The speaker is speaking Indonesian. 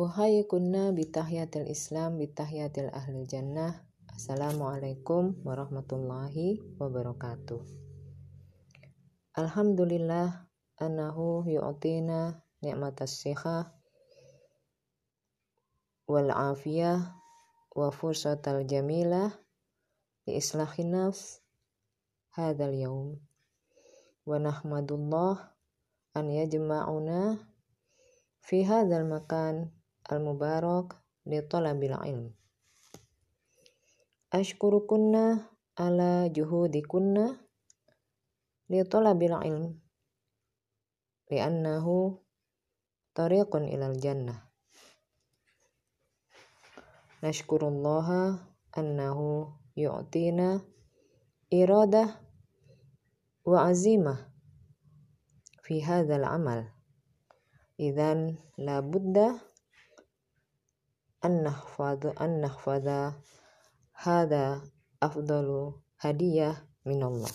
Uhayyikunna bitahiyatil Islam bitahiyatil ahli jannah. Assalamualaikum warahmatullahi wabarakatuh. Alhamdulillah annahu yu'tina ni'matas siha wal afiyah wa fursatal jamilah li islahin nafs hadzal yaum. Wa nahmadullah an yajma'una fi hadzal makan al-mubarak li talabil ilm. Ashkurukunna ala juhudikunna li talabil ilm li'annahu tariqun ilal jannah. Nashkurullaha annahu yu'tina iradah wa azimah fi hadzal amal. Idzan la budda أن نحفظ أن نحفظ هذا أفضل هدية من الله.